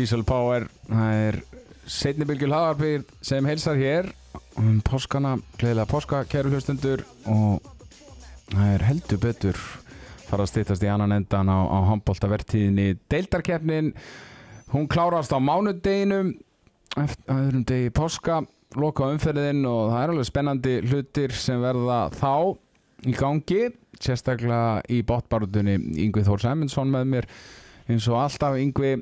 Diesel Power. Það er setni bylgjul haðarbyrð sem heilsar hér. Um páskana, gleðilega páska kæru hlustundur og það er heldur betur fara að stýttast í annan endan á, á handbóltavertíðinni deildarkeppnin hún klárast á mánudeginum eftir öðrum degi páska loka umferðin og það er alveg spennandi hlutir sem verða þá í gangi sérstaklega í botbarutunni Yngvi Þór Sæmundsson með mér eins og alltaf Yngvi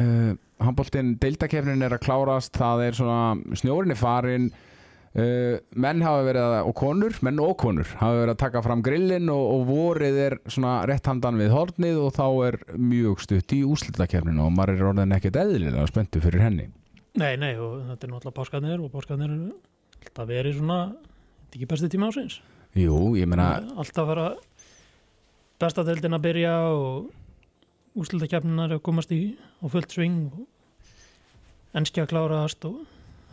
uh, handbóltinn deildakefnin er að klárast það er svona snjórin er farin uh, menn hafa verið að, og konur, menn og konur hafa verið að taka fram grillin og, og vorið er svona rétt handan við hornið og þá er mjög stutt í úslitakefnin og maður er orðin ekkert eðlilega spenntu fyrir henni. Nei, nei, og þetta er náttúrulega páskarnir og páskarnir er alltaf verið svona þetta er ekki besti tíma ásins Jú, ég meina alltaf vera bestadeildin að byrja og úslutakefninar að komast í á fullt sving og enski að kláraðast og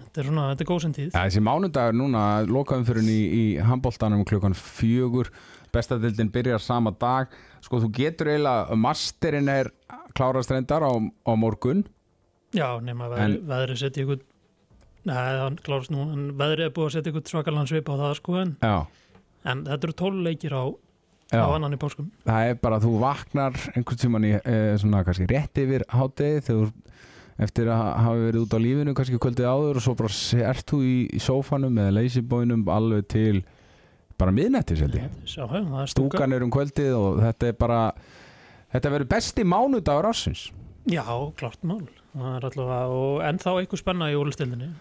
þetta er svona, þetta er góðsend tíð. Þessi mánudagur núna, lokaðum fyrir í, í handbóltanum klukkan fjögur bestadildin byrjar sama dag. Sko þú getur eiginlega, masterinn er klárast reyndar á, á morgun. Já, nema veðri, veðri setja ykkur Nei, hann klárast nú en veðri er búið að setja ykkur svakalan svip á það sko en, Já, en þetta eru tól leikir á, já. á annan í páskum. Það er bara að þú vaknar einhvern tíman í e, svona kannski rétt yfir hátegi þegar eftir að hafa verið út á lífinu kannski kvöldið áður og svo bara ert þú í, í sófanum eða leysibóinum alveg til bara miðnættis held ég. Stúkan er um kvöldið og þetta er bara þetta verður besti mánudagur ársins. Já, klart mál. Það er allavega, og ennþá eitthvað spenna í úrlustildinni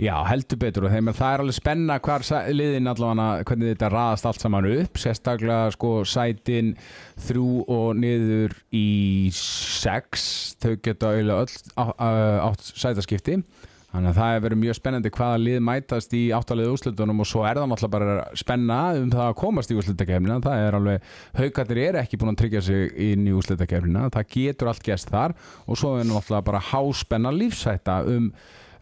Já, heldur betur. Og þeim, það er alveg spenna hvar liðin allavega hvernig þetta raðast allt saman upp. Sérstaklega sko sætin þrjú og niður í sex. Þau geta auðvitað öll átt sætaskipti. Þannig að það er verið mjög spennandi hvaða lið mætast í áttalið úrslutunum og svo er það náttúrulega bara spenna um það að komast í úrslutakefnina það er alveg, haugarnir eru ekki búin að tryggja sig inn í úrslutakefnina það getur allt gæst þar. Og svo er náttúrulega bara háspenna lífsætta um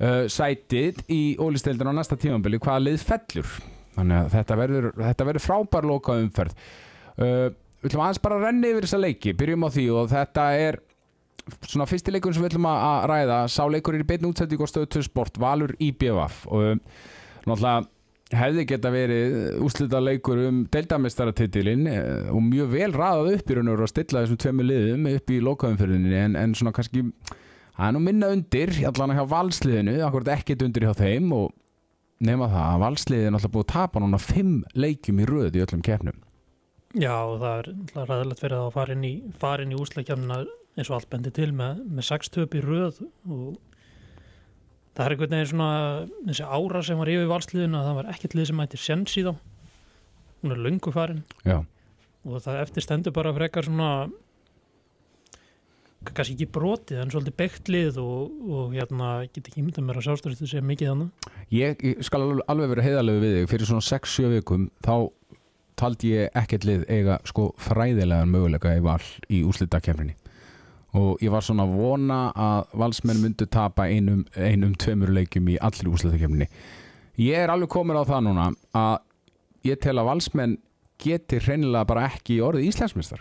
uh, sætið í ólisteildin á næsta tímambili hvaða lið fellur? Þannig að þetta verður, þetta verður frábær loka umferð uh, við ætlum aðeins bara að renna yfir þessa leiki byrjum á því og þetta er svona fyrsti leikur sem við ætlum að ræða. Sá leikur er í beinu útsendík og stöðu 2 sport Valur IBVF og um, náttúrulega hefði geta verið úslita leikur um deildamestaratitilinn eh, og mjög vel raðað upp í raun og stilla þessum tveimu liðum upp í lokaumferðinni en, en svona kannski það er nú minna undir allan hjá valsliðinu, akkurat ekkert undir hjá þeim og nema það að valsliðin alltaf búið að tapa núna fimm leikjum í röð í öllum keppnum. Já, það er náttúrulega ræðilegt það að fara inn í, fara inn í úrslakefnina eins og allt bendi til með, með sex töp í röð og það er einhvern veginn svona þessi ára sem var yfir valsliðinu að það var ekkert lið sem ætti sens í þá. Hún er löngu farin. Já, og það eftir stendur bara frekar svona kannski ekki brotið en svolítið beitt lið og, og hérna get ekki myndað mér að sjásturist að segja mikið þannig ég, ég skal alveg- vera heiðalegu við þig. Fyrir svona 6-7 vikum þá taldi ég ekkert lið eiga sko fræðilegan möguleika í val í úslitakefninni og ég var svona að vona að valsmenn myndu tapa einum, einum tveimur leikjum í allir úslitakefninni ég er alveg komin á það núna að ég tel að valsmenn geti hreinlega bara ekki orðið íslensmistar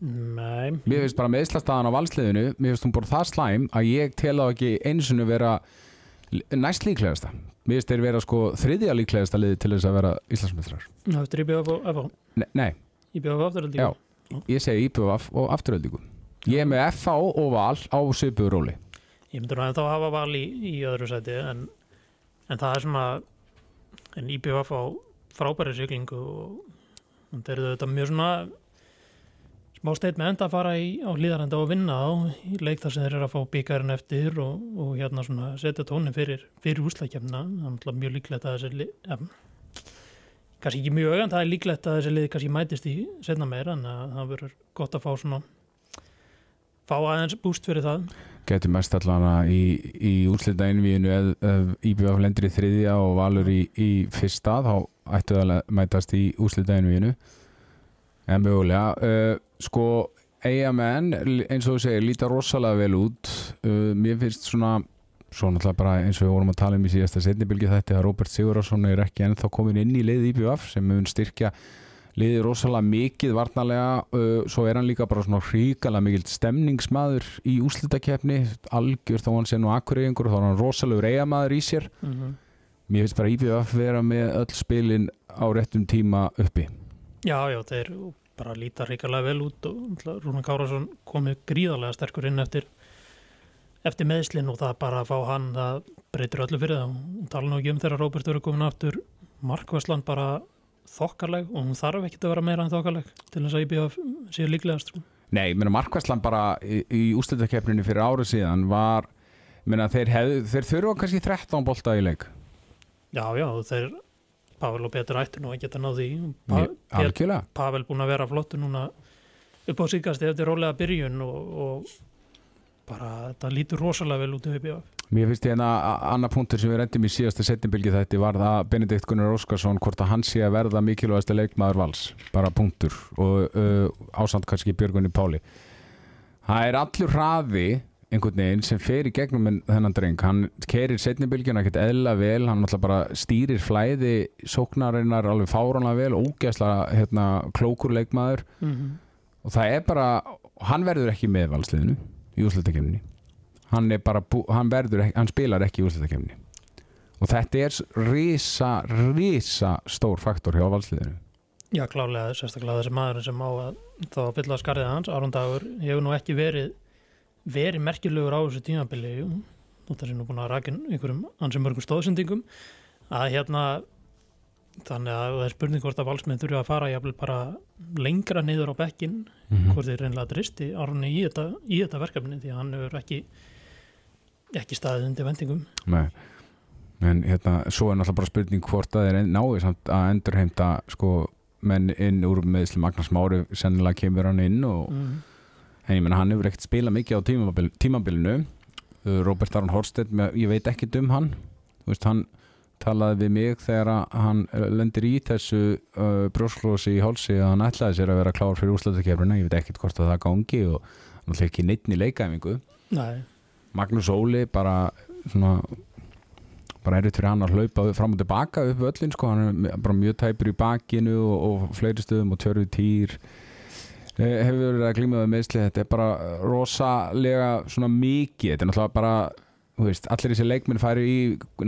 Nei, Mér finnst bara með Íslastaðan á valsliðinu Mér finnst hún bara það slæm að ég tel á ekki einsinu vera næst líklegasta Mér finnst þeir vera sko þriðja líklegasta liði til þess að vera Íslandsmeistrar það eftir IBF og FH Nei, IBF afturhaldi Já. ég segi IPVF og afturöldingu Ég er með FH og Val á svipuðu róli. Ég myndi nú að þá hafa val í, í öðru sæti en, en það er svona en IBF á frábæri siglingu og þetta eru þetta mjög svona smá steit með enda að fara í, á hlýðarenda og vinna á leik þar sem þeir eru að fá byggarinn eftir og, og hérna svona setja tónin fyrir, fyrir úslækjafna það er mjög líklegt að þessi ja, kannski ekki mjög en það er líklegt að þessi lið kannski mætist í setna meira en að það verður gott að fá svona fá aðeins búst fyrir það. Gæti mest allana í, í úrslita einvíinu ef, ef IPVF lendur í þriðja og Valur í, í fyrsta þá ættu það að mætast í úrslita einvíinu en mögulega uh, sko eigamenn eins og þú segir líta rosalega vel út. Uh, mér finnst svona svo náttúrulega bara eins og við vorum að tala um í síðasta setnibilgi þetta að Robert Sigurðarsson er ekki ennþá komin inn í leið IPVF sem mun styrkja liðið rosalega mikið varnarlega. Uh, svo er hann líka bara svona hríkala mikil stemningsmaður í úslitakeppni algjör þó hann sé nú akkureyingur þá er hann rosalegur eigamaður í sér. Mm mér finnst bara IBF vera með öll spilin á réttum tíma uppi. Já, já, þeir bara líta hrikalega vel út og Rúnar Kárasson komið gríðarlega sterkur inn eftir eftir meðslinn og það bara að fá hann það breytir öllu fyrir það. Og tala nú ekki um þegar Róbert verður komin aftur. Markvæslan bara þokkaleg og hún þarf ekki að vera meira en þokkaleg til þess að IBF séu líklegast sko. Nei, ég meina Markvæslan bara í, í úslitakeppninu fyrir árið síðan var ég meina þeir, hef, þeir þurfa kannski 13 bolta í leik. Já, já, þeir Pavel og Petur ættu nú að geta náði pa Mér- algjörlega. Pavel búin að vera flottu núna upp á síkast eftir rólega byrjun og, og bara þetta lítur rosalega vel út í IBF Mér finnst hérna a- annað punktur sem við rendum í síðasta setnibilgi þetta var það Benedikt Gunnar Óskarsson hvort að hann sé að verða mikilvægasta leikmaður vals. Bara punktur. Og uh, ásand kannski Björgunni Páli. Það er allur hraði einhvern veginn sem fer í gegnum en- þennan dreng, hann kerir setnibilgjuna ekkert eðla vel, hann náttúrulega bara stýrir flæði sóknarinnar alveg fáranlega vel, ógæsla hérna, klókur leikmaður. Mm -hmm. og það er bara, hann verður ekki með valsliðinu í úrslutakefninni hann er bara, hann verður ekki, hann spilar ekki í úrslutakefninni og þetta er risa, risa stór faktor hjá valsliðinu. Já, klálega, sérstaklega þessi maður sem á að þá að fylla skarðið hans, Aron Dagur hefur nú ekki verið verið merkilegur á þessu tímabili jú. þetta er nú búin að rakin einhverjum ansið mörgum stóðsendingum að hérna þannig að það er spurning hvort að valsmenn þurfa að fara jafnvel bara lengra niður á bekkin mm hvort þeir reynlega dristi Arni í þetta, í þetta verkefni því að hann hefur ekki ekki staðið undir vendingum Nei. en hérna, svo er náttúrulega bara spurning hvort að þeir náðu samt að endurheimta sko menn inn úr meðsli Magnús Mári sennilega kemur hann inn og mm. En ég menna hann hefur ekkert spilað mikið á tímabil, tímabilinu. Uh, Robert Aron Horstedt, með- ég veit ekkert um hann. Veist, hann talaði við mig þegar hann uh, lendir í þessu uh, brjósklósi í hálsi að hann ætlaði sér að vera klár fyrir úrslutakefruna ég veit ekkert hvort að það gangi og hann ætla ekki neittn í leikaæfingu Nei, Magnús Óli bara svona bara erfitt fyrir hann að hlaupa fram og tilbaka upp öllin sko, hann er bara mjög tæpur í bakinu og, og fleiri stöðum og tjörfi týr hefur verið að glíma við meðsli þetta er bara rosalega svona mikið, þetta er náttúrulega bara veist, allir þessi leikminn færi í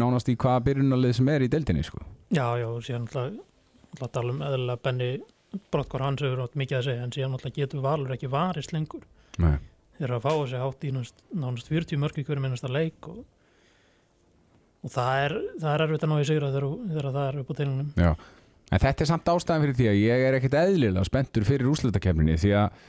nánast í hvaða byrjunarlið sem er í deildinni sko. já, já, síðan alltaf tala um eðlilega Benny Brottkvar hans hefur átt mikið að segja en síðan alltaf getur Valur ekki varist lengur Nei. þeir eru að fá þessi hátt í nánast, nánast 40 mörg í hverju minnasta leik og, og það er það er erfitt að ná í sigra þegar, það er upp á teilunum. En þetta er samt ástæðan fyrir því að ég er ekkert eðlilega spenntur fyrir úrslutakefninni því að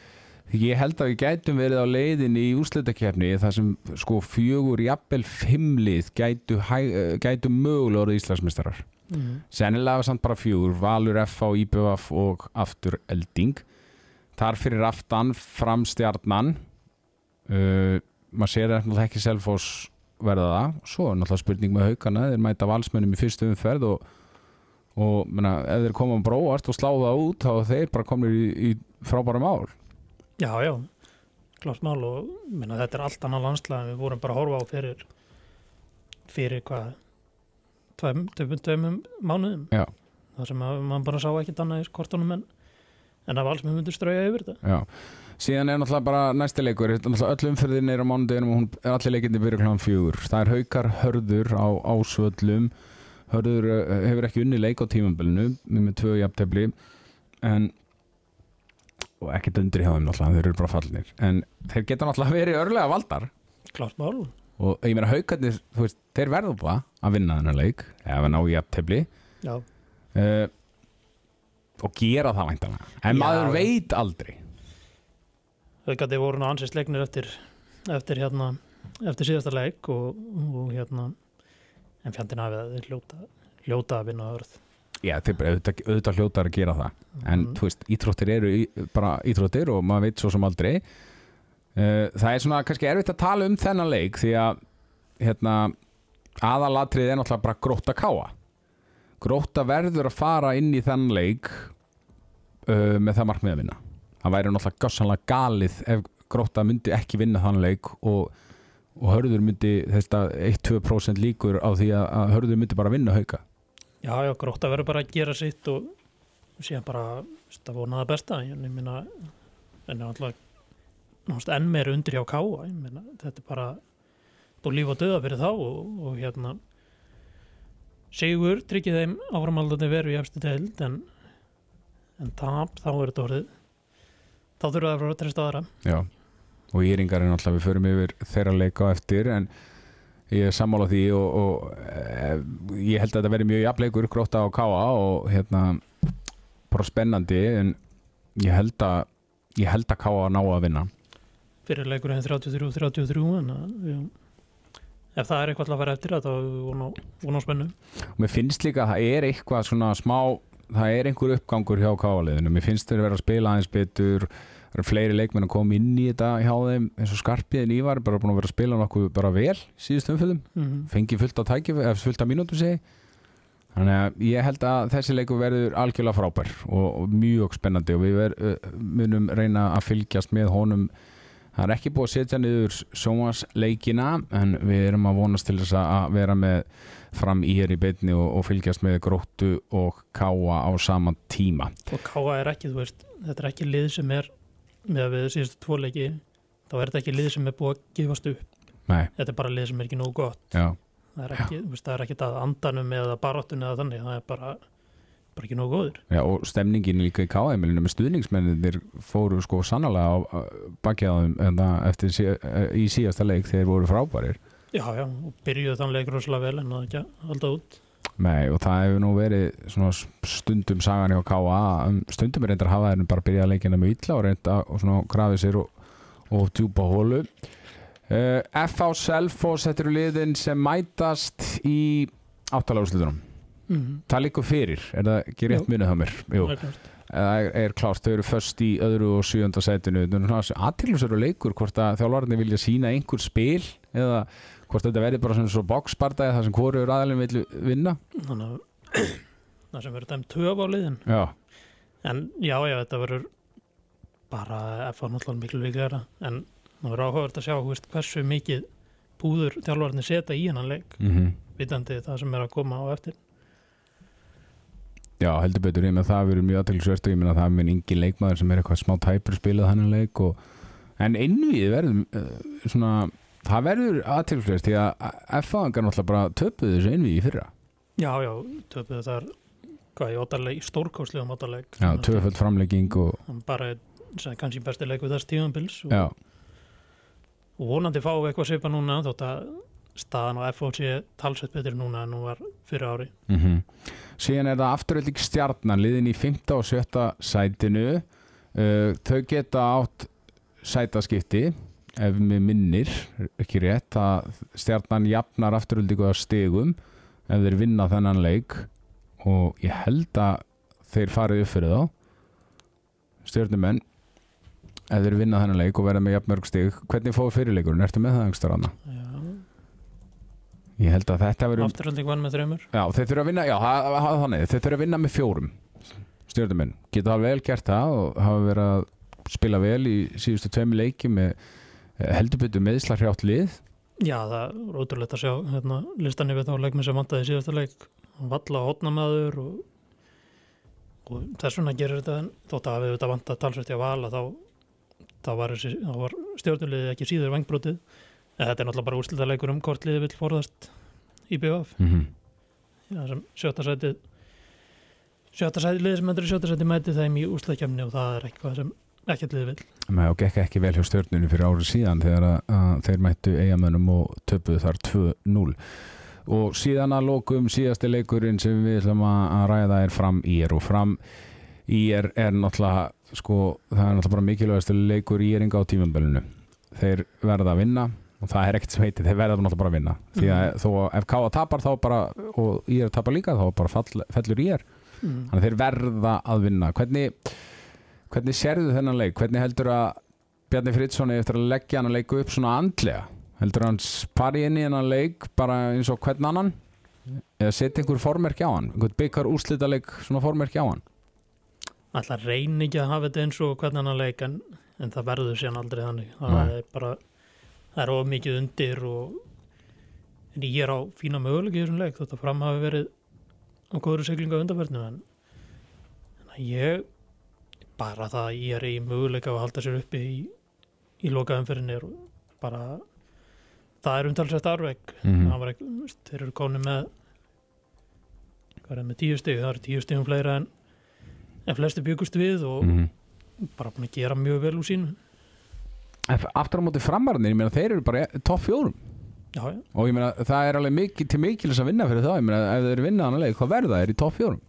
ég held að við gætum verið á leiðinni í úrslutakefni þar sem sko fjögur jafnvel fimmlið gætu, eh, gætu mögulega orðið Íslandsmeistarar. mm. Sennilega samt bara fjögur, Valur F á IBF og aftur Elding. Þar fyrir aftan framstjarnan, uh, maður sér náttúrulega ekki Selfoss verða það. Svo er náttúrulega spurning með haukana, þeir mæta valsmönnum í fyrstu umferð og, og menna, ef þeir koma bróast og slá það út þá þeir bara komin í, í frábæra mál. Já, já, klart mál og minna, þetta er allt annað landslega en við vorum bara að horfa á fyrir fyrir hvað tveim, tveim, tveim mánuðum Já. þar sem að mann bara sá ekkert annað í kortunum en, en að valsmenn myndur strauja yfir þetta Já. Síðan er náttúrulega bara næsti leikur, öll umferðin er á mánudeginum og hún er allir leikinni byrja kláðan fjögur. Það er haukar hörður á ásvöllum. Hörður uh, hefur ekki unni leik á tímambilinu með tvö jafntefli en og ekkert undir hjá þeim náttúrulega, þeir eru bara fallinir en þeir geta náttúrulega verið örlega valdar. Klart mál. Og ég meina haukarnir, þú veist, þeir verður bara að vinna þennan leik, ef að ná í jafntefli. Já, uh, og gera það væntanlega. En Já, maður veit aldrei. Haugandi voru nú ansist leiknir eftir eftir hérna eftir síðasta leik og, og hérna en fjandinn hafið að hljóta hljóta að vinna örð Já, þeir auðvitað, auðvitað hljótar að gera það. En Mhm. þú veist, íþróttir eru bara íþróttir og maður veit svo sem aldrei. Uh, það er svona kannski erfitt að tala um þennan leik því að hérna, aðalatrið er náttúrulega bara gróta káa gróta verður að fara inn í þennan leik uh, með það markmið að vinna. Það væri náttúrulega gossanlega galið ef gróta myndi ekki vinna þann leik og, og hörður myndi þetta 1-2% líkur á því að, hörður myndi bara vinna hauka. Já, já, grótt að vera bara að gera sitt og, síðan bara það vonaða besta en ég minna en alltaf enn meira undir hjá káa minna þetta er bara búið líf og döða fyrir þá og, og hérna Sigur tryggir þeim áframaldandi veru í efstu deild en, en tap þá er þetta orðið þá þurfa það að að treysta aðra. Já, og Íringar er náttúrulega við förum yfir þeirra leika á eftir en ég er sammála því og, og e, ég held að þetta verði mjög jafnleikur gróta á káa og hérna bara spennandi en ég held að ég held að káa ná að vinna. Fyrir leikurinn 33-33 en að, já, ef það er eitthvað að fara eftir þetta þá vona, á spennu. Og mér finnst líka að það er eitthvað svona smá það er einhver uppgangur hjá káaliðinu mér finnst þeir vera að spila aðeins betur það eru fleiri leikmenn að koma inn í þetta hjá þeim eins og Skarpiðin Ívar bara búin að vera að spila nokkuð bara vel síðust umfjöldum mm -hmm. fengi fullt á tæki fullt á mínútum segi þannig að ég held að þessi leiku verður algjörlega frábær og, og mjög spennandi og við ver, munum reyna að fylgjast með honum. Það er ekki búið að setja niður sjómasleikina en við erum að vonast til þess að vera með fram í hér í beitni og, og fylgjast með gróttu og káa á sama tíma. Og káa er ekki, veist, þetta er ekki lið sem er með við síðustu tvo leiki þá er þetta ekki lið sem er búið að gefast upp. Nei. þetta er bara lið sem er ekki nógu gott. Já. það er ekki, veist, það er ekki að andanum eða baróttunum eða þannig, það er bara bara ekki nógu góður. Já, og stemningin líka í káæmilinu með stuðningsmenninir fóru sko sannlega á bakjaðum eftir sí, í síðasta leik þegar voru frábærir. Já, já, og byrjuðu þann leik rosalega vel en það ekki halda út Nei, og það hefur nú verið stundum sagan hjá K.A. Um, stundum er reyndar að hafa þeirnum bara að byrja að leikina með illa og reynda svona grafið sér og, og djúpa hólu uh, F.A. Selfos þetta eru liðin sem mætast í áttaláðslutunum mm -hmm. Það líkur fyrir, er það ekki rétt Jú. minnið það mér? Jú, það er klárt, þau eru först í öðru og sjönda sætinu aðtillisveru leikur hvort að þjálfarnir vilja sína einhver spil eða hvort þetta verður bara svona svo boxspartaði þar sem hvoru aðalinn vil vinna. Þannig að það sem verður dæmt töf á liðin. Já, en já, já, þetta verður bara á náttúrulega miklu líklega en það verður áhugavert að sjá veist, hversu mikið púður þjálfarnir setja í hennan leik mm vitandi það sem er að koma á eftir. Já, heldur betur, ég með það verður mjög aðtillisvert og ég meina það er engin leikmaður sem er eitthvað smá tæpur spilað hann leik og, en innvið verður uh, svona, það verður aðtillisvert því að F-faðingar náttúrulega bara töpuðu þessu innvið í fyrra. Já, já, töpuðu þar hvað í óttaleg, stórkáslegum óttaleg Já, töföld framlegging og bara sem kannski besti leik við þess tíðanbils og, og vonandi fáum við eitthvað svipa núna þótt að staðan á FO sé talsveit betur núna en nú var fyrir ári. Mm síðan er það afturölding stjarnan liðin í 5. og 7. sætinu. Uh, þau geta átt sætaskipti ef mér minnir ekki rétt að stjarnan jafnar afturöldingu að stegum ef þeir vinna þennan leik og ég held að þeir farið upp fyrir þá. Stjörnumenn ef þeir vinna þennan leik og verða með jafnmörg steg hvernig fóðu fyrirleikurinn, ertu með það einhverstað annað? Já, Ég held að þetta verður afturhalding vann með þreymur Já, þeir þurfa að vinna, já, þannig þeir þurfa að vinna með fjórum stjórnuminn, geta vel gert það og hafa verið að spila vel í síðustu tveimi leiki með heldur betur meðslar hrjátt lið. Já, það er ótrúlegt að sjá hérna, listan yfir þá leikmið sem vantaði síðasta leik. Valla hotnamaður og, og þess vegna gerir þetta þótt að við þetta vantað talsvægt í að vala þá, þá var, var stjórnulegið ekki síður vangbrotið. En þetta er náttúrulega bara úrslita leikur um hvort liðið vill forðast í BF mm -hmm. Já, sem sjötta sætið sjötta sætið liðið sem endur í sjötta sætið mæti þeim í úrslitakefni og það er eitthvað sem ekkert liðið með og gekk ekki vel hjá stjórnunni fyrir árið síðan þegar að, að þeir mættu eigamönnum og töpuðu þar 2-0 og síðan að lokum síðasti leikurinn sem við ætlum að ræða er fram í er og fram í er, er náttúrulega sko, það er náttúrulega bara mikilvægast leikur í eringa á tímambölinu þeir verða að vinna og það er ekkert sem heitir, þeir verða náttúrulega bara að vinna. Því að þó að ef Káa tapar þá bara og ég er tapar líka þá bara fall, fellur ég er mm. þannig þeir verða að vinna. Hvernig, hvernig sérðu þennan leik? Hvernig heldur að Bjarni Friðsson eftir að leggja hann að leiku upp svona andlega? Heldur hann pari inn í hennan leik bara eins og hvern annan? Eða setja einhver formerki á hann? Einhvern byggar úrslita leik svona formerki á hann? Alltaf reyni ekki að hafa þetta eins og hvernig hann leik en, en það verður síðan aldrei þannig. Það er bara það er of mikið undir og en ég er á fína möguleik í þessum leik þetta fram hafi verið á góður siglingu á undarverðinu en en Ég, bara það að ég er í möguleika að halda sér uppi í, í lokaðumferðinni er bara, það er umtalsett arveg. Þú veist, þeir eru koni með, hvað er það með tíu stig, það eru tíu stigum fleira en, en flesti byggust við og Mhm. bara búin að gera mjög vel úr sínu. En aftur á móti framarnir, ég meina þeir eru bara topp fjórum Já, já, og ég meina það er alveg mikið til mikilis að vinna fyrir það, ég meina ef þeir vinna leik, hvað verða þeir í topp fjórum?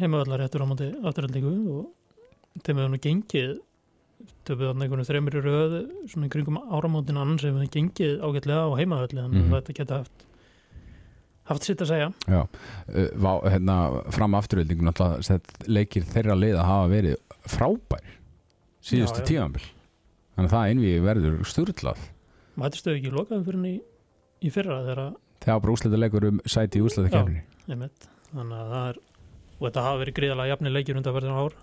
heimavallar réttur á móti afturhaldingu og þeim hefur nú gengið töpuð þarna einhvern þreymur í röð svona í kringum áramótin annars hefur það gengið ágætlega á heimavalli þannig Mhm. að þetta geta haft haft sitt að segja. Já, uh, vá, hérna fram afturöldingun leikir þeirra lið að hafa verið frábær síðustu Já, já. tíðanbíl þannig að það einvið verður sturlað. Mætistu ekki lokaðum fyrir henni í, í fyrra þegar þegar bara úsleita leikur um sæti í úsleita kefni einmitt. Þannig að það er og þetta hafa verið gríðalega jafni leikir undan verðin ár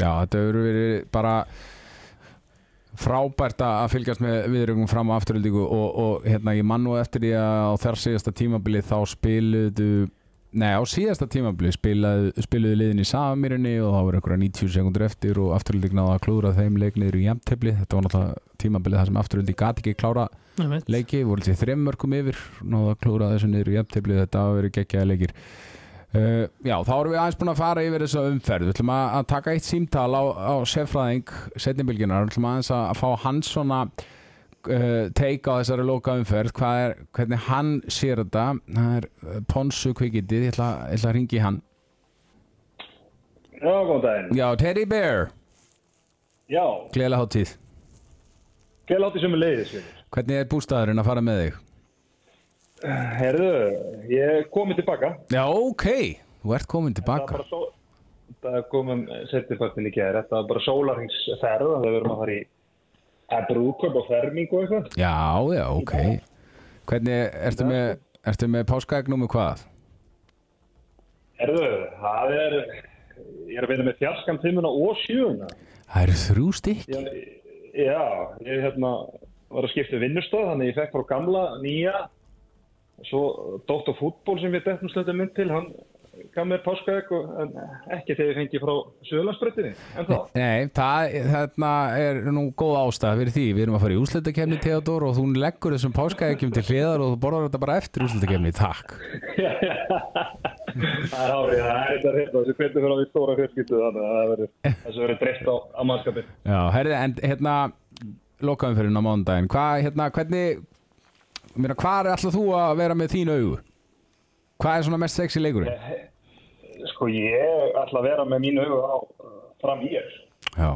Já, þetta hefur verið bara frábært að fylgjast með viðröngum fram á afturöldingu og, og hérna ég mann nú eftir því að á þar síðasta tímabili þá spiluðu Nei, á síðasta spilaðu, spiluðu liðin í Samirinni og það voru einhverja 90 sekundur eftir og afturölding náða að klúra þeim leikniður í jæmtefli. Þetta var náttúrulega tímabilið þar sem afturölding gati ekki klára leiki, voru til þreim mörgum yfir náða að klúra þessu niður í jæmtefli þetta hafa verið geggjaði leikir uh, Já, þá erum við aðeins búin að fara yfir þessa umferð. Við ætlum að, að taka eitt símtal á, á sérfræðing setnibilginar, við ætlum aðeins að, að fá hans svona uh, teik á þessari loka umferð. Er, hvernig hann sér þetta? Það er uh, Ponsu kvikindið. Ég ætla, ég ætla að ringi hann. Já, góðan daginn. Já, Teddy Bear, Já, gleðilega hátíð. Gæla átti sem er leiðis hvernig er bústæðurinn að fara með þig? Herðu, ég er komið tilbaka. Já, ok, þú ert er tilbaka svo... Það komum setjumpartin í gerð. Þetta er bara sólaringsferð. Það verðum að fara í brúköp og ferming og eitthvað. Já, já, ok Hvernig, ertu með, ertu með páskaegnum og hvað? Herðu, það er... Ég er að vinna með fjarskan tímuna og sjöuna. Það eru þrjú stykk Já, já, ég hérna var að skipta vinnustöð, þannig ég fekk frá gamla, nýja. Svo Dóttar fútból sem við dettum slöndum mynd til, hann gaf mér páskaegg en ekki þegar ég fengi frá Suðlandsbröttinni. En þá? Nei, það þarna er nú góð ástæða fyrir því Við erum að fara í úsleitakefni, Theodor og þú leggur þessum páskaegjum til hliðar og þú borðar þetta bara eftir úsleitakefni, takk það er hárið, það er þetta reynd þessu hvernig fyrir á því stóra fjölskyldu þannig að það verður þessu verður dreift á, á mannskapin Já, herrið, en hérna lokaðum fyrir á mánudaginn Mér hvað er alltaf þú að vera með þín augu? Hvað er svona mest sexy leikurinn? sko ég ætla að vera með mínu augu á uh, fram er Já,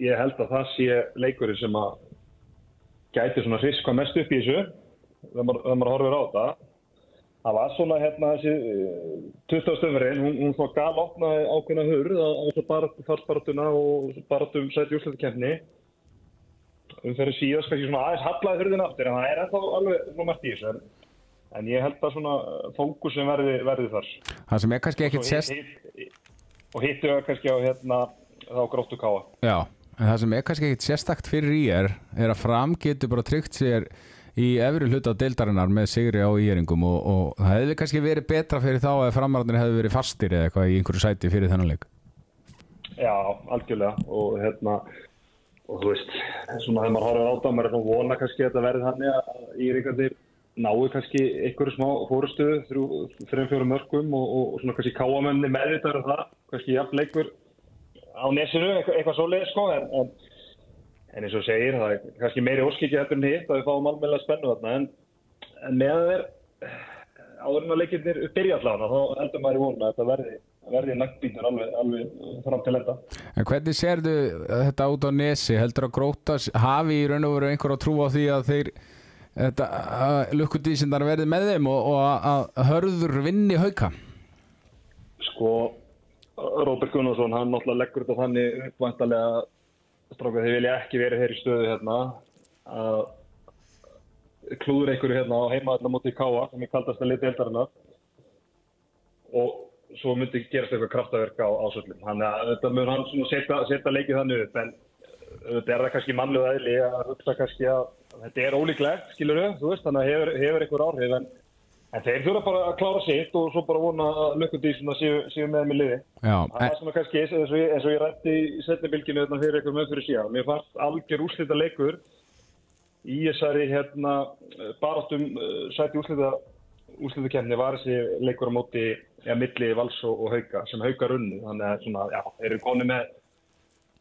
ég held að það sé leikurinn sem að gæti svona hriska mest upp í þessu þegar maður, maður horfir á það það var svona hérna þessi uh, 20. stöfurinn, hún, hún svona gal opnaði ákveðna hurð á, baratu farsbaratuna og baratum sæti úrslutakefni um fyrir síðast kannski svona aðeins hallaði hurðin aftur en það er ennþá alveg svona margt í þessu en, en ég held að svona fókusin verði, verði þar. Það sem er kannski Svo sérst hitt- hitt- og hittu það kannski á hérna þá gróttu káa Já, en það sem er kannski ekkit sérstakt fyrir í er er að fram getur bara tryggt sér í efri hluta deildarinnar með sigri á íeringum og, og það hefði kannski verið betra fyrir þá að framararnir hefði verið fastir eða eitthvað í einhverju sæti fyrir þennan leik. Já, algjörlega. Og hérna og þú veist, svona þegar maður horfir á það maður er svona vona kannski að þetta verði þannig að íringarnir nái kannski einhverju smá fórustuðu þrjum fjórum mörgum og, og svona kannski káamenni meðvitaður um það, kannski jafn leikur á nesinu, eitthvað, eitthvað svoleið sko en, en, en eins og segir það er kannski meiri óskikið heldur en hitt að við fáum almennilega spennu þarna. En, en með þeir áður en að leikirnir byrja allavega þá heldur maður í vona að þetta verði, verði nagbítur alveg, alveg fram til enda. En hvernig sérðu þetta út á nesi? Heldur að grótas hafi í raun og veru einhver að trúa því að þeir þetta, lukkudísindar verði með þeim og, og að að hörður vinni hauka? Sko, Róbert Gunnarsson, hann náttúrulega leggur þetta þannig uppvæntalega stráka þeir vilja ekki verið hér í stöðu hérna að klúður einhverju hérna á heimaðalla móti Káa sem er kaldast að liti eldarinnar og svo myndi gerast eitthvað kraftaverk á ásöldum. Þannig að þetta mun hann svona setja, setja leikið þannig upp en þetta er það kannski mannlega eðli að hugsa kannski að þetta er ólíklegt, skilur þau, þú veist, þannig að hefur, hefur einhver áhrif en, En þeir þurfa bara að klára sitt og svo bara vona séu, séu með með liði. Já, Það er svona kannski eins og ég, eins og ég rætti í setnibilginu hérna fyrir með fyrir síðan. Mér fannst algjör úrslita leikur í þessari hérna baráttum uh, sæti úrslita, úrslita kemni var þessi leikur á móti eða milli vals og, og hauka sem hauka runnu. Þannig að svona, já, eru koni með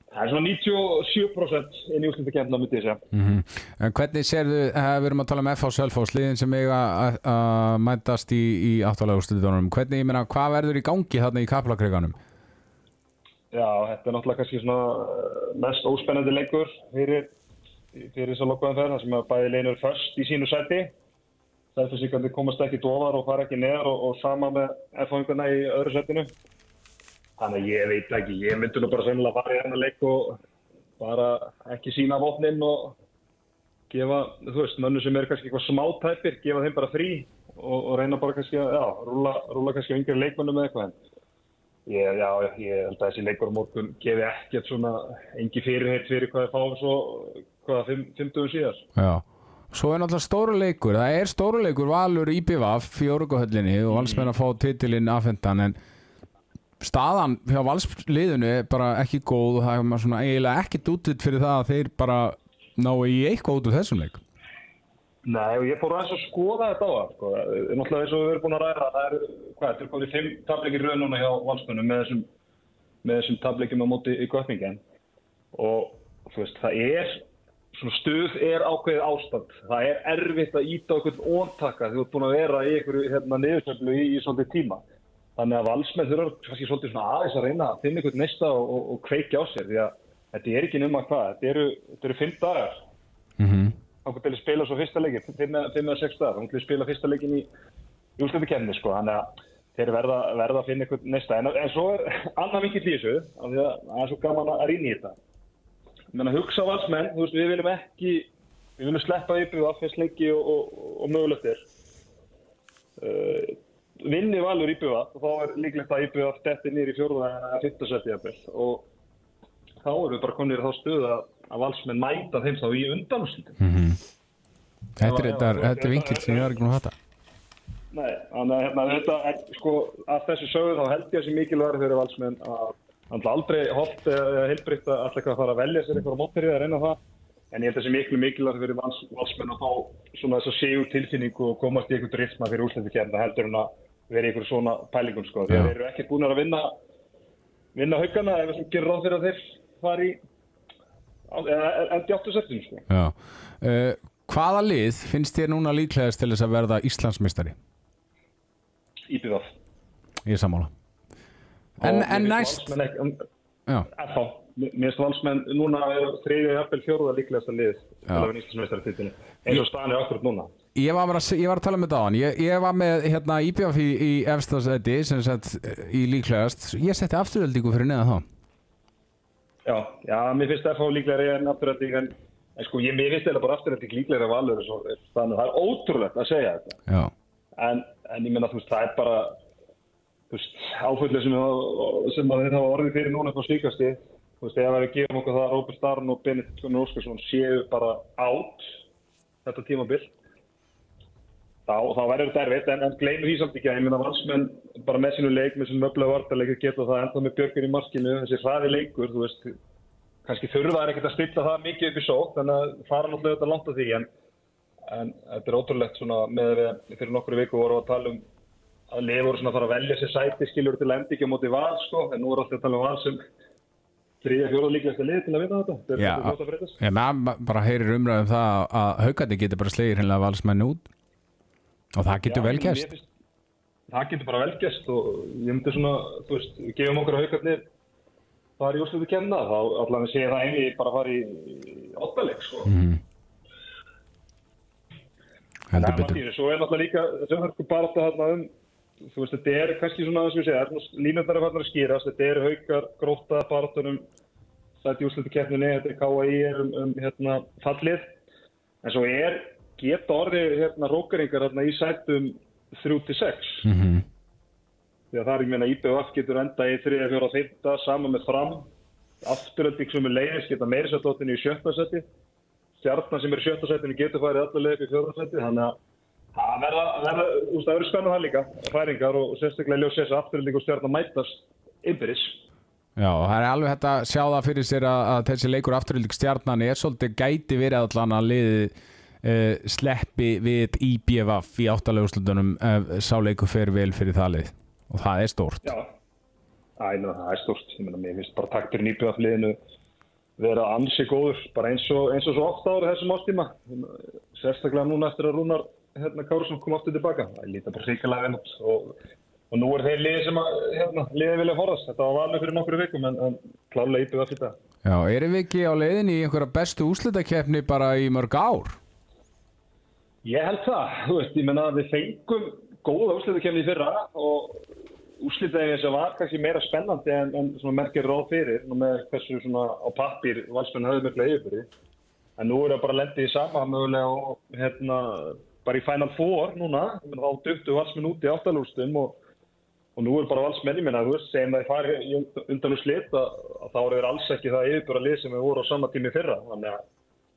það er svona 97% inn í úrslita kemna myndi ég segja. mhm. En hvernig sérðu, eh, við erum að tala um FH Selfoss, liðin sem eiga að- mætast í, í áttalega úrslitunum. Hvernig, ég meina, hvað verður í gangi þarna í kaplakreikanum? Já, þetta er náttúrulega kannski svona mest óspennandi leikur fyrir, fyrir þess að lokkaðan ferð, þar sem að bæði leinur först í sínu sæti. Sætfisíkandi komast ekki dofar og fara ekki neðar og, og sama með erfáinguna í öðru sætinu. Þannig að ég veit ekki, ég myndi nú bara sennilega fara í hérna leik og bara ekki sína vopnin og gefa, þú veist, mönnu sem er kannski eitthvað smátæpir, gefa þeim bara frí og, og reyna bara kannski að, já, rúla, rúla kannski á yngri leikmönnum eða eitthvað. Ég, já, ég held að þessi leikur á morgun gefi ekkert svona engi fyrirheit fyrir hvað þeir fáum svo, hvaða, fimm, fimmtugum síðar. Já. Svo er náttúrulega stóru leikur, það er stóru leikur Valur í BVF í Órugahöllinni og valsmenn að fá titilinn afhendan en staðan hjá valsliðinu er bara ekki góð og það er svona eiginlega ekkert útlitt fyrir það að þeir bara ná í eitthvað út úr þessum leik. Nei, og ég fór aðeins að skoða þetta á það, sko. Náttúrulega eins og við erum búin að ræða, það er, hvað, þetta er komið fimm tableikir rauð núna hjá valsmennum með þessum, með þessum tableikim á móti í Götningen. Og, þú veist, það er, stuð er ákveðið ástand. Það er erfitt að íta okkur óntaka því þú ert búin að vera í einhverju hérna, niðursöflu í, í svolítið tíma. Þannig að valsmenn þurfa kannski svolítið svona aðeins að reyna að finna einhvern næsta og, og, og kveikja á sér því að þetta er ekki nema hvað, þetta eru, þetta eru fimm dagar Mm þannig til að spila svo fyrsta leikin, fimm eða- sex dagar, þannig til að spila fyrsta leikin í, í úrstöndukemni, sko, þannig að þeir verða, verða að finna einhvern næsta, en, en svo er annar því að það er svo gaman að rýna í þetta. Ég meina, hugsa á valsmenn, þú veist, við viljum ekki, við viljum sleppa yfir fyrst leiki og, og, og mögulegt er. Uh, vinni valur íbjöða og þá er líklegt að íbjöða stetti nýri í fjórða eða fyrsta seti jafnvel og þá erum við bara konir þá stöðu að, valsmenn mæta þeim þá í undanúslitum. Þetta er, Já, þetta, þetta er já, vinkill já, sem ég var ekki nú að hata. Nei, þannig að hérna, þetta, er, sko, að þessu sögu þá held ég að sé mikilvægur fyrir valsmenn að hann aldrei holt eða heilbritt að alltaf að fara að velja sér eitthvað á mótperið að reyna það en ég held að það sé miklu mikilvægur fyrir vals, valsmenn að fá svona þess að séu tilfinningu og komast í eitthvað driftma fyrir úrslættikernda heldur en að vera í eitthvað svona pælingum sko, að þeir eru ekkert búin að vinna vinna haugana ef það gerir ráð fyrir að þeir fari endi áttu setjum sko. Já. Uh, hvaða lið finnst þér núna líklegast til þess að verða Íslandsmeistari? Íbjöðaf Ég sammála. En, en næst, já, FH, mér finnst valsmenn núna er þriðja jafnvel fjóruða Já. að titinu eins og staðan er akkurat núna ég var, að- ég var að tala með það á hann. Ég, ég var með hérna, IBF í, í efstasæti sem sett í líklegast. Ég setti afturöldingu fyrir neða þá. Já, já, mér finnst FH líklegri en afturrætting en, en sko, ég, mér finnst þetta bara afturrætting líklegri af valur það er ótrúlegt að segja þetta en, en ég menna, þú veist, það er bara áföllið sem, sem þeir hafa orðið fyrir núna upp á slíkasti þú veist, ef við gefum okkur það að Róbert Starn og Benedikt Gunnar Óskarsson séu bara átt þetta tímabil þá, þá verður þetta erfitt en, en gleymur því samt ekki að ég minna valsmenn bara með sínu leik, með sínu möflega vartarleikur geta það enda með björgur í markinu þessi hraði leikur, þú veist kannski þurfa það ekkert að stilla það mikið upp í sók þannig að fara náttúrulega þetta langt að því en, en þetta er ótrúlegt svona með að við fyrir nokkru viku vorum að tala um að liði voru svona að fara að velja sér sæti skilur til endi ekki á móti val sko en nú er alltaf að tala um val sem þriðja fjóða líklegasta liði til að vinna þetta er Já. að ég maður bara heyrir umræðum það að haugandi getur bara slegir hennilega valsmenn út og það getur Já, vel ég- gæst. mér finnst- það getur bara vel gæst og ég myndi svona þú veist, við gefum okkur að haugarnir fara í úrslutu kenna þá að segja það eini bara fara í, óttaleg sko Mhm. Heldur Það er betur. Svo er náttúrulega líka sem þú veist, þetta er kannski svona það sem ég segja línundar er farnar að skýrast, þetta er haukar gróta baráttunum sæti úrslutu keppninni, þetta er KAI er um, um hérna, fallið. En svo er geta orðið hérna rókaringar hérna í sætum 3-6 Mhm. því að það er ekki meina IBF getur enda í 3, 4, 5 saman með fram. Afturölding sem er leiðis geta meiri sættóttinni í sjötta seti stjarnan sem er í sjötta setinu getur farið upp í fjórða seti þannig að Það verður spennað það líka, færingar og sérstaklega ljós þess að afturlík og stjórn að mætast innbyrðis. Já, það er alveg hægt að sjá það fyrir sér að, að þessi leikur afturhildik stjarnan er svolítið gæti verið allan að liði uh, sleppi við IBVF í áttalegu ef sá leikur fer vel fyrir það lið og það er stórt. Já, Æ, ná, það er stort. Ég meina, mér finnst bara takturinn í BF-liðinu vera ansi góður, bara eins og, eins og svo oft ára þessum ástíma. Sérstaklega núna eftir að Rúnar hérna, Kárusson kom aftur tilbaka. Það líta bara ríkilega vel út og, og nú er þeir liði sem að, hérna, liði vilja forðast. Þetta var valið fyrir nokkru vikum en, en klálega íbjöð að fyrta. Já, erum við ekki á leiðinni í einhverja bestu úslitakeppni bara í mörg ár? Ég held það, þú veist, ég menna að við fengum góða úrslitakefni í fyrra og úrslitaðið sem var kannski meira spennandi en, en merkir ráð fyrir með hversu svona á pappir valsmenn höfðu mikla yfirbyrði. En nú er það bara lendið í sama mögulega og hérna bara í Final Four núna, þá döftu valsmenn út í áttalúrstum og, og nú er bara valsmenn, veist, segjum að það fari undan úr slitt þá er alls ekki það yfirbyrða lið sem við voru á sama tími fyrra. Þannig að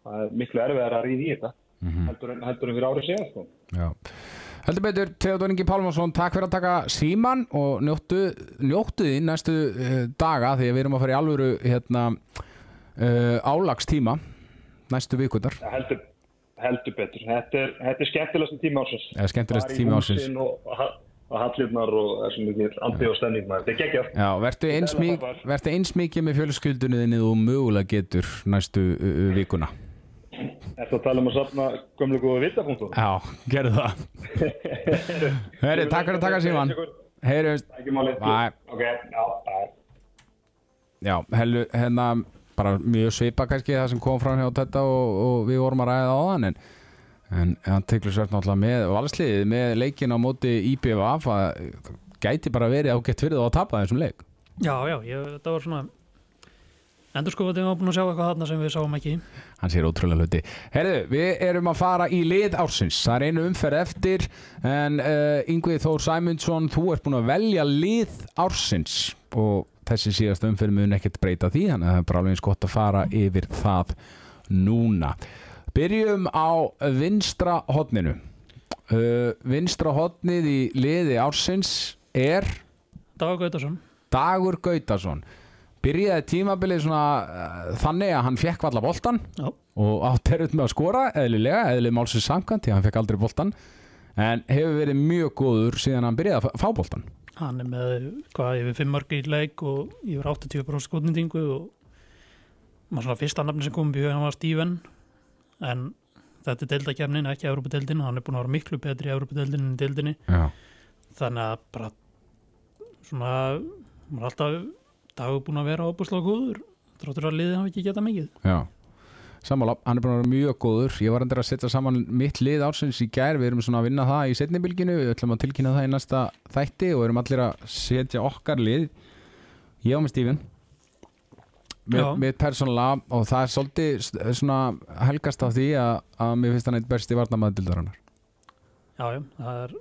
það er miklu erfiðar að ríða í þetta, mm -hmm. heldur, en, fyrir árið síðan. Sko. Já. Heldur betur, Theodor Ingi Pálmarsson, takk fyrir að taka síman og njóttu, njóttu því næstu uh, daga því að við erum að fara í alvöru hérna, uh, álagstíma næstu vikundar. Heldur, heldur betur. Þetta er, þetta er skemmtilegast tíma ásins. Það er skemmtilegast tíma ásins. Og, og hallirnar og þessum mikið andi og stending maður. Þetta er geggjað. Já, verður eins, mik eins mikið með fjölskyldunni og mögulega getur næstu vikuna. Er það að tala um að sapna gömlu góðu vitapunktum? Já, gerðu það. Heyri, takk fyrir að taka síman. Heyri, ekki máli. Ok, já, bæ. Já, hellu, hérna, bara mjög svipa kannski það sem kom fram hjá þetta og, og við vorum að ræða á þann en en hann teklur svært náttúrulega með valsliðið með leikin á móti IPVF að gæti bara verið ágætt fyrir það að tapa þessum leik. Já, já, ég, þetta var svona endur sko að við erum búin að sjá eitthvað þarna sem við sáum ekki. Hann sér ótrúlega hluti. Herðu, við erum að fara í lið ársins. Það er einu umferð eftir en uh, Yngvið Þór Sæmundsson þú ert búin að velja lið ársins og þessi síðast umferð mun ekkert breyta því, þannig að það er bara alveg eins gott að fara yfir það núna. Byrjum á vinstra hodninu uh, vinstra hodnið í liði ársins er Dagur Gautarsson Dagur Gautarsson byrjaði tímabilið svona uh, þannig að hann fekk valla boltan Já. og átt erut með að skora eðlilega, eðlileg málsins samkvæmt því að hann fekk aldrei boltan en hefur verið mjög góður síðan hann byrjaði að fá boltan hann er með hvað yfir 5 mörg í leik og yfir 80% skotnindingu og maður svona fyrsta nafni sem kom upp í hugan var Steven. En þetta er deildakefnin, ekki Európa-deildin hann er búin að vera miklu betri í Európa-deildin en í deildinni. Já. þannig að bara svona maður er alltaf dagur búin að vera óbúslega góður þráttur að liðið hafi ekki getað mikið. Já, sammála, hann er búin að vera mjög góður. Ég var endur að setja saman mitt lið ársins í gær. Við erum svona að vinna það í setnibilginu við ætlum að tilkynna það í næsta þætti og erum allir að setja okkar lið. Ég á með Stífin mitt persónulega. Og það er svolítið svona helgast af því að, að mér finnst hann eitt besti varnamaður dildarinnar já, já, það er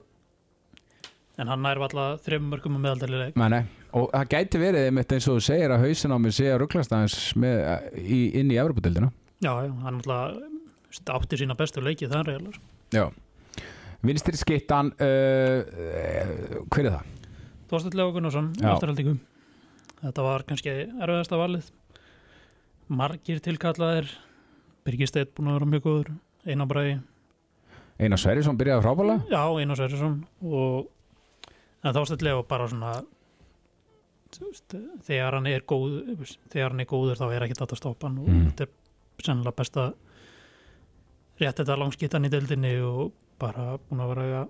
en hann nær alltaf þreim mörgum með meðaldali leik. Nei, nei. og það gæti verið einmitt eins og þú segir að hausin á mér sé að rugglast aðeins inn í Evropadildina já, hann alltaf átti sína bestu leiki það er reyðlega Já. Vinstri skittan uh, uh, hver er það? Þorstedt Leo Gunnarsson, afturhaldingum þetta var kannski erfiðasta valið. Margir tilkallaðir. Birgir búin að vera mjög góður. Einar Bræði, Einar Sverrisson byrjaði frábælega já, Einar Sverrisson. Og Leo bara svona þegar hann er góð þegar hann er góður þá er ekki þetta að stoppa hann. Og Mm. þetta er sennilega besta rétt þetta langskittan í deildinni og bara búin að vera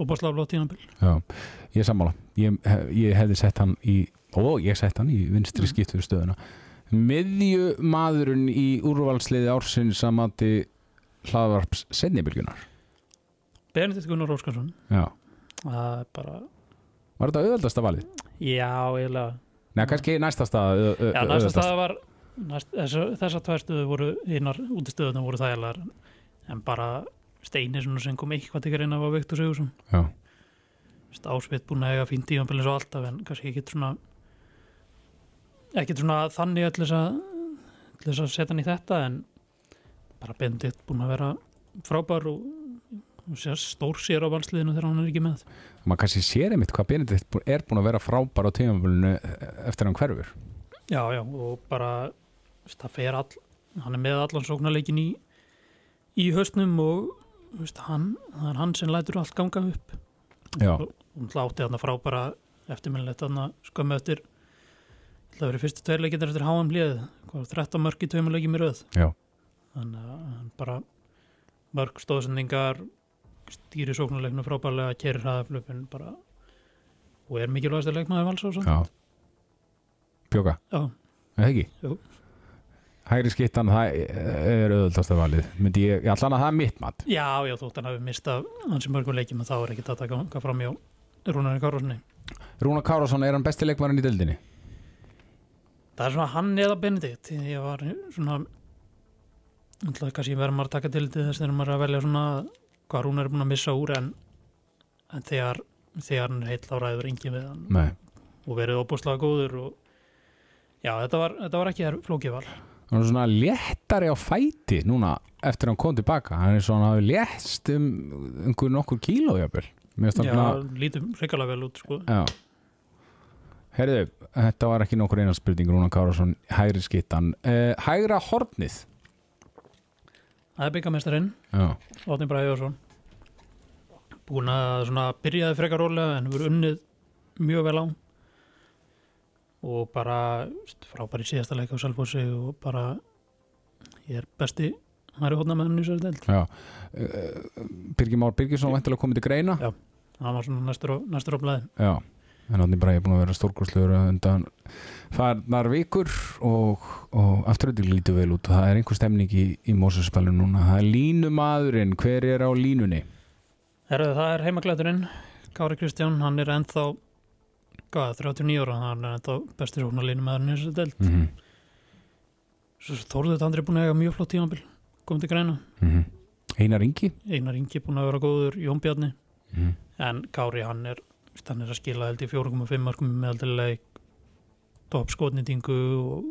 óbáslega flott tíðanbíl Já, ég er sammála. Ég, ég hefði sett hann í og ég sett hann í vinstri Mm. skiptur stöðuna. Miðju maðurinn í úrvalsliði ársins að mati hlaðvarps sennibilgunar Benedikt Gunnar Óskarsson. Það er bara, var þetta auðveldasta valið? já, eiginlega. Nei, kannski næsta stað ö- ö- Já, næsta staða var þessar, tvær stöðu voru hinnar útistöðuna voru þægilegar en bara Steini svona sem kom eitthvað til greina var Viktor Sigursson Ásveit búin að eiga fínt tímanbili svo alltaf en kannski ekkit svona ekkit svona þannig að til þess að setja hann í þetta en bara Bendit búin að vera frábær og stór sér á valsliðinu þegar hann er ekki með. Maður kannski sér einmitt hvað Benedikt bú- er búin að vera frábær á tímafélinu eftir hann hverfur. Já, já, og bara það fer all, hann er með allan sóknarleikin í, í höstnum og veist, hann, það er hann sem lætur allt ganga upp. Já, og hún látti þarna frábæra eftirminnilegt þarna skömmu eftir það verið fyrstu tveir leikindar eftir HM lið hvað, 13 mörg í tveimur leikjum í röð. Já, þannig að hann bara mörg stóðsendingar stýri sóknarleiknu frábærlega kerir hraðaflöpun bara og er mikilvægast að leikmaði vals á svo já. Bjóka, já, er það ekki? Jú. Hægri skittan, það er auðvöldast af valið. Myndi ég, allan að það er mitt mat. Já, já, þótt hann hafi mistað hansi mörgum leikjum og þá er ekki að taka fram hjá Rúnarinn Károsni Rúna Kárásson, er hann besti leikmarinn í deildinni? það er svona hann eða Benedikt. Ég var svona ætlaði kannski verður maður að taka til þess þegar maður er að velja svona hvað Rúnar er búin að missa úr en, en þegar, þegar hann er heill á ræður engin við hann. Nei, og verið óbúslega góður og já, þetta var, þetta var ekki þær flókið val hann er svona léttari á fæti núna eftir að hann kom tilbaka. Hann er svona léttst um einhver nokkur kíló jafnvel. Mér finnst já, lítið hrikalega vel út sko. Já. Herðu, þetta var ekki nokkur eina spurning Rúna Kárásson, hægri skittan uh, Hægra hornið. Það er byggamestarinn, Já, Átni Bræði Jórsson búin að svona byrjaði frekar rólega en hefur unnið mjög vel á og bara frábæri síðasta leik á Salfossi og bara ég er besti með hann í sér deild. Já. Uh, Birgir Már Birgisson væntalega komið til greina? Já. hann var svona næstur á, næstur á blæði Já, en Bræði er búin að vera stórkurslegur undan farnar vikur og, og afturölding lítið vel út. Og það er einhver stemning í, í Mósusspælun núna. Það er línumadurinn, hver er á línunni? Herðu, það er heimaklæturinn Kári Kristján, hann er ennþá hvað, 39 ára, hann er ennþá besti sóknarlínu með hann í sér deild. Mm Svo Þórður Tandri er búin að eiga mjög flott tímabil komið til greina, -hmm. Einar Ingi? Einar Ingi er búin að vera góður Jón Bjarni, mm en Kári hann er, hann er að skila held í 4,5 markum með aldrei topp skotnýtingu og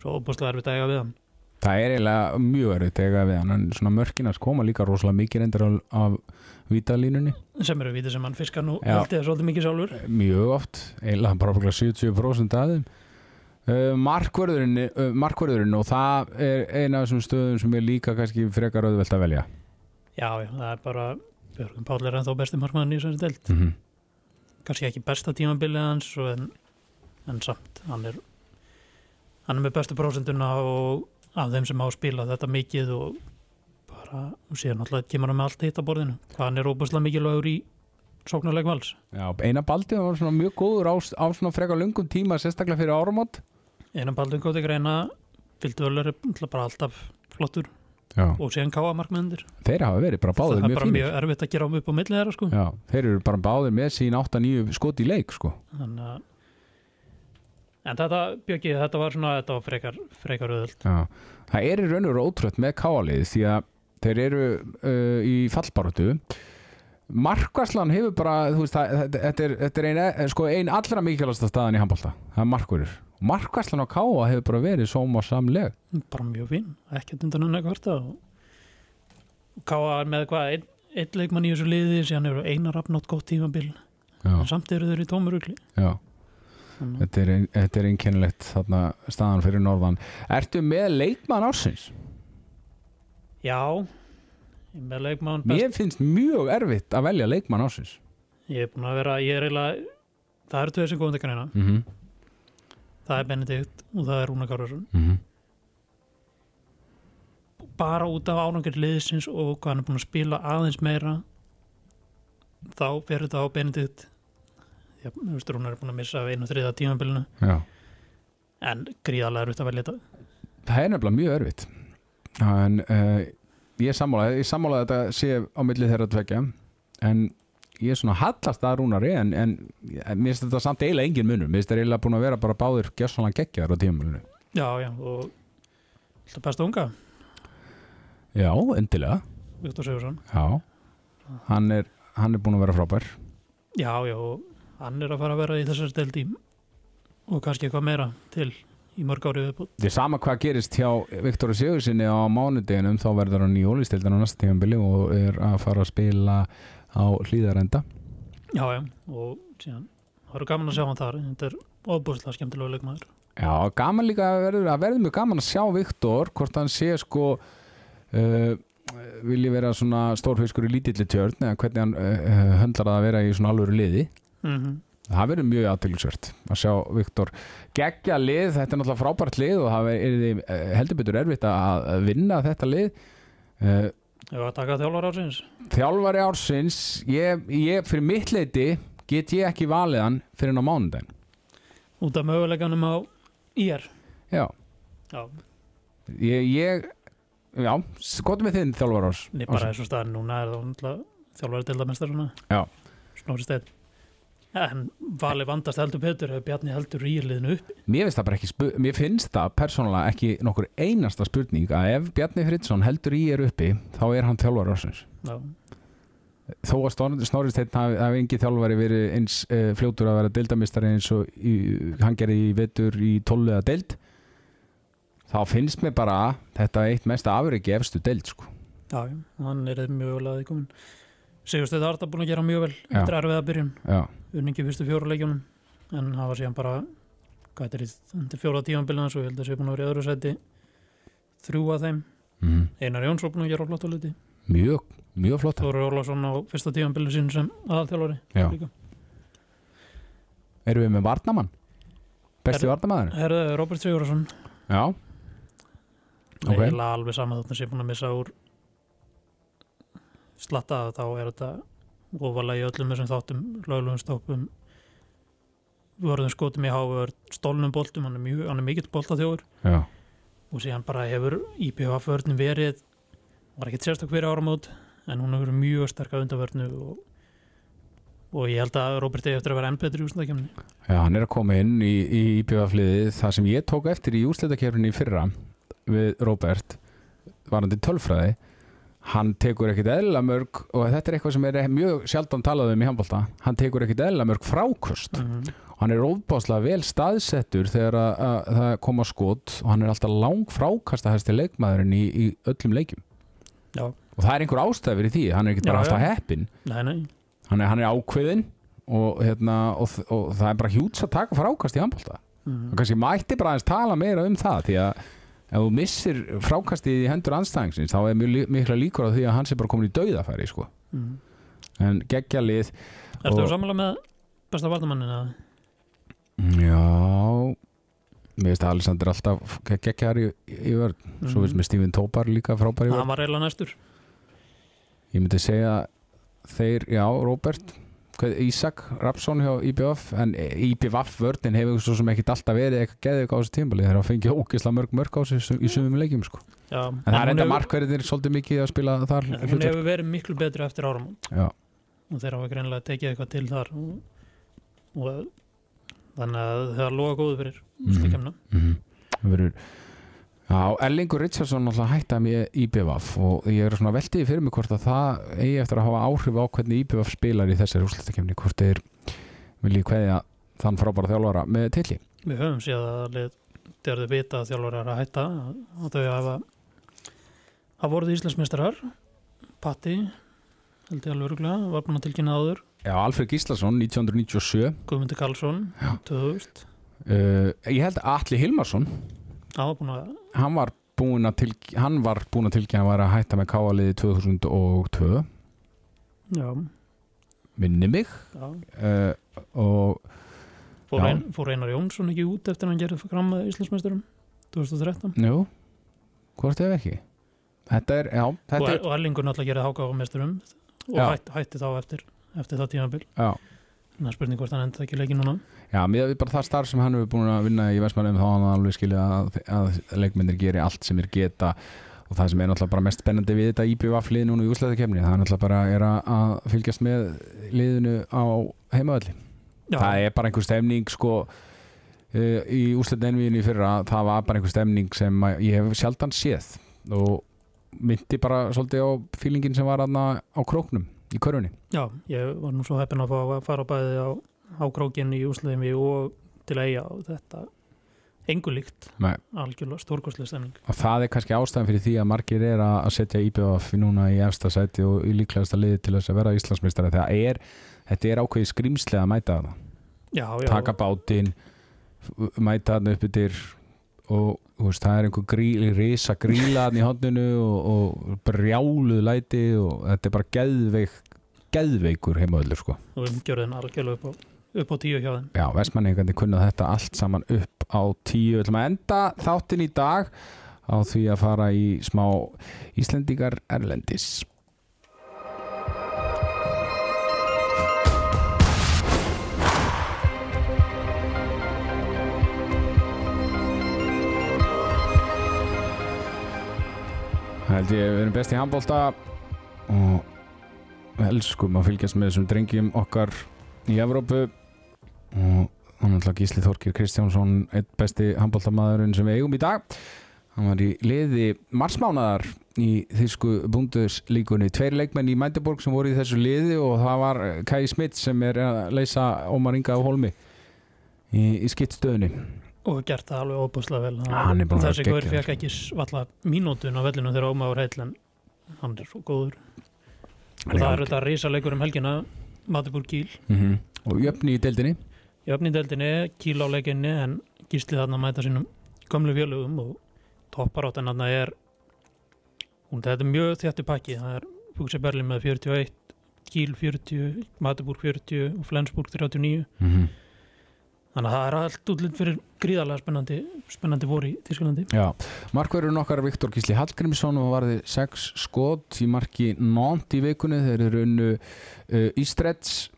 svo óbúslega erfitt að eiga við hann Það er eiginlega mjög erfitt eiga við hann svona mörkinars koma líka rosalega mikið reyndar af, af vítalínunni. Sem eru vítið sem hann fiskar nú held ég svolítið mikið sjálfur. Mjög oft, eiginlega bara okkur 70% af þeim. Uh, markvörðurinn, uh, markvörðurinn og það er eina af þessum stöðum sem er líka kannski frekar auðvelt að velja. Já, já, það er bara Björgum Páll er ennþá besti markmaður í þessari deild. Mm -hmm. kannski ekki besta tímabilið hans en, en samt hann er hann er með bestu prósenduna og af þeim sem á að spila þetta mikið og bara, og síðan alltaf kemur hann með allt hitt á borðinu. Hann er óbúslega mikilvægur í sóknarleik vals? Já, eina baldi var svona mjög góður á, á svona frekar lungum tíma sérstaklega fyrir áramót. Einan baldun góti greina fylgdu völler er bara alltaf flottur Já. og síðan káa markmennir þeir hafa verið bara báðir það er mjög bara fínir. mjög erfitt að gera um upp á milli þeirra sko. Já, þeir eru bara báðir með sín 8-9 skot í leik sko. Þannig að En þetta, Björki, þetta var svona, þetta var frekar, frekar öðult. Já. Það er í raun og veru ótrútt með káalið því að þeir eru uh, í fallbaróttu Markvarslan hefur bara veist, það, þetta- er, þetta er ein, sko, ein allra mikilvægasta staðan í handbólta það er markverður Markvarslan á káa hefur bara verið sóma samleg Bara mjög fín, ekkert undan hann og Káa er með hvað, einn ein leikmann í þessu liði, síðan eru einar afnátt gott tímabil, samt eru þeir í tómurugli. já Þetta er, þetta er einkennilegt þarna staðan fyrir norðan Ertu með leikmann ársins? Já, með leikmann best. Mér finnst mjög erfitt að velja leikmann ársins Ég er búin að vera, ég er eiginlega, það eru tveir sem komið til greina. mm -hmm. Það er Benedikt og það er Rúna Kárarsson. Mm bara út af ánangir liðsins og hvað hann er búin að spila aðeins meira þá fer þetta á Benedikt já, Rúnar er búin að missa einu þriða tímabilinu. Já. En gríðarlega er þetta að velja þetta. Það er nefnilega mjög erfitt. En uh, ég sammála ég sammála að þetta sé á milli þeirra tvekja en ég er svona hallast að rúnari en, en mér finnst þetta samt eiginlega engin munur. Mér finnst þetta eiginlega búin að vera bara báðir gjössalega geggjaðar á tímamölinu já, já, og alltaf besta unga, Já, endilega. Viktor Sigursson Já, hann er, hann er búin að vera frábær. Já, já, og hann er að fara að vera í þessari deldi og kannski eitthvað meira til í mörg árið viðbútt. Er sama hvað gerist hjá Viktor Sigursinni á mánudeginum þá verður hann í ólistildin á næsta tímanbili og er að fara að spila á hlýðarenda Já, já, og síðan það verður gaman að sjá hann þar, þetta er ofbúslega skemmtilegu leikmaður. Já, gaman líka að verður, að verður mjög gaman að sjá Viktor hvort hann sé sko uh, vilji vera svona stórfiskur í lítilli tjörn eða hvernig hann uh, höndlar það að vera í svona alvöru liði Mm það verður mjög aðtölusvert að sjá Viktor gegja lið, þetta er náttúrulega frábært lið og það er því heldur betur erfitt að að vinna þetta lið uh, Ég var að taka þjálfar ársins. þjálfari ársins ég, ég, fyrir mitt leiti get ég ekki valið hann fyrir hann á mánudaginn Út af möguleikanum á IR. já, Já, ég, ég já, skoðum við þinn þjálfari árs ég bara og staðin núna er það þjálfari deildamestar svona. Já. Snorri steinn. En vali vandast heldur Petur hefur Bjarni heldur íliðinu upp. mér mér finnst það persónulega ekki nokkur einasta spurning að ef Bjarni Fridsson heldur í er uppi þá er hann þjálfari ársins Já, þó að Snorri Snorri Steinn hafi, engi þjálfari verið eins uh, fljótur að vera deildamistari eins og í, hann gerði í vetur í tóllu eða deild þá finnst mér bara þetta eitt mesta afriki efstu deild sko. já, hann er mjög vel að því komin. Sigursteinn Arda búin að gera mjög vel. Eftir erfiða byrjun. unningi fyrstu fjóru leikjunum. En það var síðan bara er er fjóra tímanbylina svo ég held að það sé búin að vera í öðru sæti. Þrjú að þeim. Mm. Einar Jóns var búin að gera flott á liti mjög, mjög flott Þóru Ólafsson á fyrsta tímanbylinu sín sem aðalþjálfari erum við með Varnamann besti Er- Varnamaður Herðu Róbert Sigurðarsson já, okay. Ok. eiginlega alveg sama þarna sé búin að missa úr slatta þá er þetta ofalega í öllum þessum þáttum löglegum stoppum vörðum skotum í hávör stólnum boltum, hann er, mjög, hann er mikill boltaþjóður já, og síðan bara hefur IPVF-vörnum verið var ekkert sérstak fyrir áramót en hún hefur mjög sterk að undarvörnu og, og ég held að Robert eigi eftir að vera enn betri í úrslæðakefni já, hann er að koma inn í, í IPVF-liðið það sem ég tók eftir í úrslitakefninni í fyrra við Róbert varandi tölfræði hann tekur ekkit eðla mörg og þetta er eitthvað sem er mjög sjaldan talað um í handbólta hann tekur ekkit eðla mörg frákust mm hann er óbáslega vel staðsettur þegar að, að það koma skot og hann er alltaf lang frákastahæsti leikmaðurinn í, í öllum leikjum. Já, og það er einhver ástæð fyrir því, hann er ekkit bara Já, alltaf já. heppin nei, nei, hann er, hann er ákveðin og, hérna, og, og það er bara hjúts að taka frákast í handbólta mm og kannski mætti bara aðeins tala meira um það því að ef þú missir frákastið í hendur anstæðingsins þá er mjög mikla líkur á því að hann sé bara komin í dauðafæri sko. mm. en geggja lið Ertu Og- að sammála með besta vartamannin já mér finnst að Alexander alltaf geggjar í, í vörð svo finnst mér Steven Tópar líka frábær í vörð var reyla næstur. Ég myndi segja þeir, já, Robert Ísak Rapsson hjá IBF en IBF vörðin hefur svo sem ekkit alltaf verið eitthvað geðið á þessu tímbali þegar hann fengið ógisla mörg mörg á sig í sumum leikjum sko. Já, en það er enda hefur- markverðir svolítið mikið að spila þar hún hlutverk. hefur verið miklu betri eftir áramót já, og þeir hafa greinlega tekið eitthvað til þar og, og þannig að það er loga góðu fyrir Mhm. úrslækjumna mm verður Já, Erlingur Richardson náttúrulega hættaði mér IBF og ég er svona veldið fyrir mig hvort að það eigi eftir að hafa áhrif á hvernig IBF spilar í þessari úrslutakefni hvort þeir vilji kveðja þann frábæra þjálfara með tilli Við höfum séð að þegar þau vita að þjálfur er að hætta að þau hafa að voruð Íslandsmeistarar. Patti held ég alveg örgulega, var búin að tilkynna áður. Já, Alfred Gíslason 1997 Guðmundur Karlsson, 2000 uh, Ég held að Atli Hilmarsson hann var búin að hann var búin að tilkynna hann var búin að tilkynna að vera að hætta með káaliði 2002 já, minni mig. Já. uh, og Fór, ein, fór Einar Jónsson ekki út eftir að hann gerði fram með Íslandsmeistarum 2013 jú, hvort ef ekki? Þetta er, já, og, þetta er og Erlingur náttúrulega gerði meistarum og hætti, hætti þá eftir eftir það tímabil. Já, það er spurning hvort hann enda ekki leikinn núna. Já, mér við bara það starf sem hann hefur búin að vinna í Vestmannum þá hann alveg skilja að, að leikmyndir geri allt sem er geta. Og það sem er náttúrulega bara mest spennandi við þetta IBVF lið núna í úslæðakefni það er náttúrulega bara er að, fylgjast með liðinu á heimavalli það er bara einhver stemning sko uh, í úslæðinenvíðinu í fyrra það var bara einhver stemning sem ég hef sjaldan séð. Og myndi bara svolítið á fílingin sem var aðna á króknum í körfunni. Já, ég var nú svo heppin að fá að fara bæði á, á krókinn í úsliðinni og til eiga og þetta engu líkt. Nei. algjörlega stórkostlega stemning. Og það er kannski ástæðan fyrir því að margir er að setja IBF núna í efsta sæti og í líklegasta liði til þess að vera Íslandsmeistari. Er, þetta er ákveði skrýmslega að mæta það já, já, taka bátinn mæta hann upp yfir og veist, það er einhver gríl, risa gríla hann í hodninu og, og brjáluð læti og þetta er bara geðveik geðveikur heimaðurlur sko og umgjörðin algjörlega upp upp á tíu hjá þeim Já, vestmanningandi kunna þetta allt saman upp á tíu. Ætlum að enda þáttin í dag á því að fara í smá Íslendingar Erlendis. Það held ég við erum best í handbólta og elskum að fylgjast með þessum drengjum okkar í Evrópu. Og hann er Gísli Þorkir Kristjánsson eitt besti handbóltamæðurinn sem við eigum í dag. Hann var í liði marsmánaðar í þýsku búnduslíkunni tveir leikmenn í Mændeborg sem voru í þessu liði og það var Kai Smith sem er að leysa Ómar Inga á Holmi í, í skittstöðunni og gert það alveg óbúslega vel. Hann er búinn að þessi vera gaur geggjaður. fekk ekki svalla mínútun á vellinu þegar Óma var heill en hann er svo góður. Og það er þetta risaleikur um helgina Matibúr Kíl mm og jöfni í deildinni? Í öfnindeldinni, Kíl á leikinni en Gísli þarna mæta sínum gömlu félögum og topparáttan þarna er hún þetta er mjög þjætti pakki. Það er Búkse Berlin með 41 Kíl 40, Matibúr 40 og Flensburg 39 mm -hmm. Þannig að það er allt útlind fyrir gríðarlega spennandi, spennandi voru í Tísklandi Já, markverðurinn okkar Viktor Gísli Hallgrímsson og varði sex skot í marki Nont í vikunni. Þeir eru unnu uh, Ístrets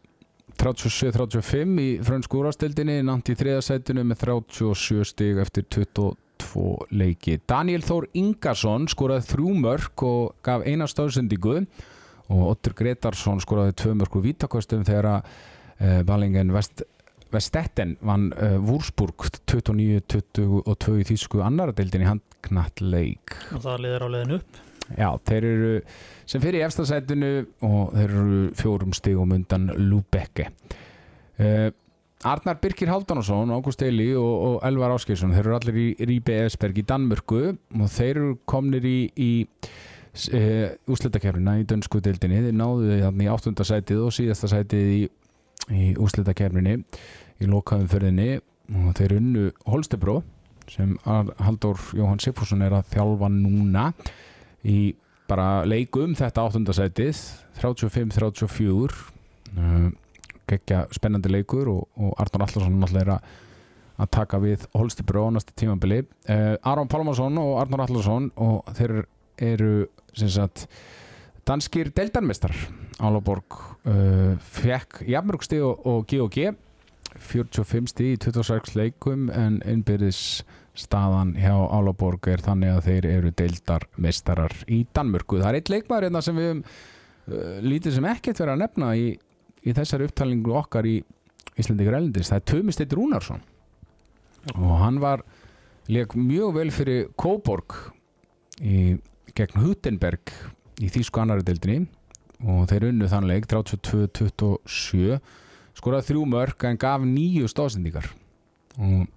37-35 í frönsku úrastildinni Nont í þriðasætinu með 37 stig eftir 22 leiki. Daniel Þór Ingarsson skoraði þrjú mörk og gaf eina stöðsendingu og Otter Gretarsson skoraði tvö mörk úr vítakostum þegar að uh, Ballingen Vest Vestetten vann uh, Wúrsburg 29-22 í þýsku annara deildin í handknattleik. Og það liður á leiðin upp. Já, þeir eru sem fyrir efstasætinu og þeir eru fjórum stigum undan Lúbekke uh, Arnar Birkir Haldanásson, Ágúst Eili og, og Elvar Áskeirsson, þeir eru allir í Ríbe Esberg í Danmörku og þeir eru komnir í, í uh, úslitakefnina í dönsku deildinni. Þeir náðu þarna í áttundasætið og síðasta sætið í, í úslitakefninni í lokaðum förðinni og þeir unnu Holstebró sem Haldur Jóhann Sigfússon er að þjálfa núna í bara leikum þetta áttundasætið 35-34 uh, geggja spennandi leikur og, og Arnur Allarsson náttúrulega er að, að taka við Holstebro á næsta tímambili uh, Aron Pálmarsson og Arnur Allarsson og þeir eru sagt danskir deildarmestar Álaborg uh, fekk jafnmörgsti og, og G&G 45 stíð í 26 leikum en innbyrðis staðan hjá Álaborg er þannig að þeir eru deildarmestarar í Danmörku. Það er eitt leikmaður hérna sem við um, uh, lítið sem ekkert verið að nefna í, í þessari upptalningu okkar í Íslandíkur Elendis. Það er Tumi Steit Rúnarsson og hann var leik mjög vel fyrir Kóborg í, gegn Hutenberg í Þýsku annari deildinni og þeir unnu þann leik 32-27 skoraði þrjú mörg en gaf nýju stóðsendingar og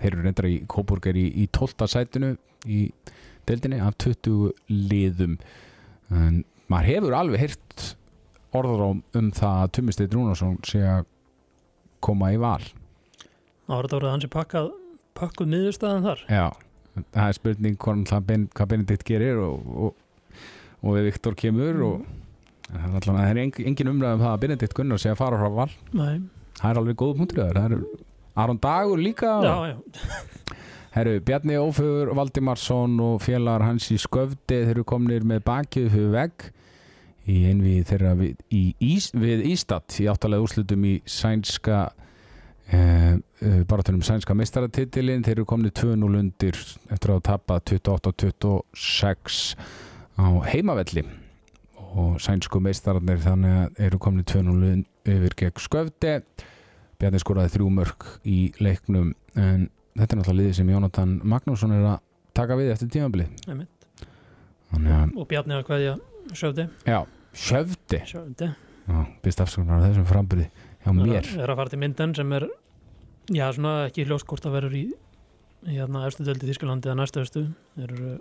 þeir eru reyndar í Kóburger í, í 12. sætinu í deildinni af 20 liðum. En maður hefur alveg heyrt orður um, um það að Tumisteit Rúnarsson sé að koma í val. Þá var þetta orðið hansi pakkað pakkuð miðurstaðan þar? Já, það er spurning hvað, Benedikt gerir og, og, og við Viktor kemur og það er, allan, það er engin, engin umræðum það að Benedikt Gunnar sé að fara frá val. Nei. það er alveg góð punktur það. Er Aron Dagur líka. Já, já. Herru, Bjarni Ófur, Valdimarsson og félagar hans í Sköfdi þeir eru komnir með bakið fyrir vegg í einvið þeirra við, í Ís, við Ístat í áttalega úrslutum í sænska eh, baratunum sænska mestaratitilin þeir eru komnir 2-0 undir eftir að tapa 28-26 á heimavelli og sænsku mestararnir þannig að eru komnir 2-0 yfir gegn Sköfdi Bjarni skoraði þrjú mörg í leiknum en þetta er náttúrulega liðið sem Jónatan Magnússon er að taka við eftir að, og Bjarni að hverja sjöfdi já, byrst afsökunar á þessum frambyrði hjá mér. er að fara til mynden sem er já, svona ekki hljóst hvort það verður í hérna efstu deldi Þískalandi eða næstu efstu. Þeir eru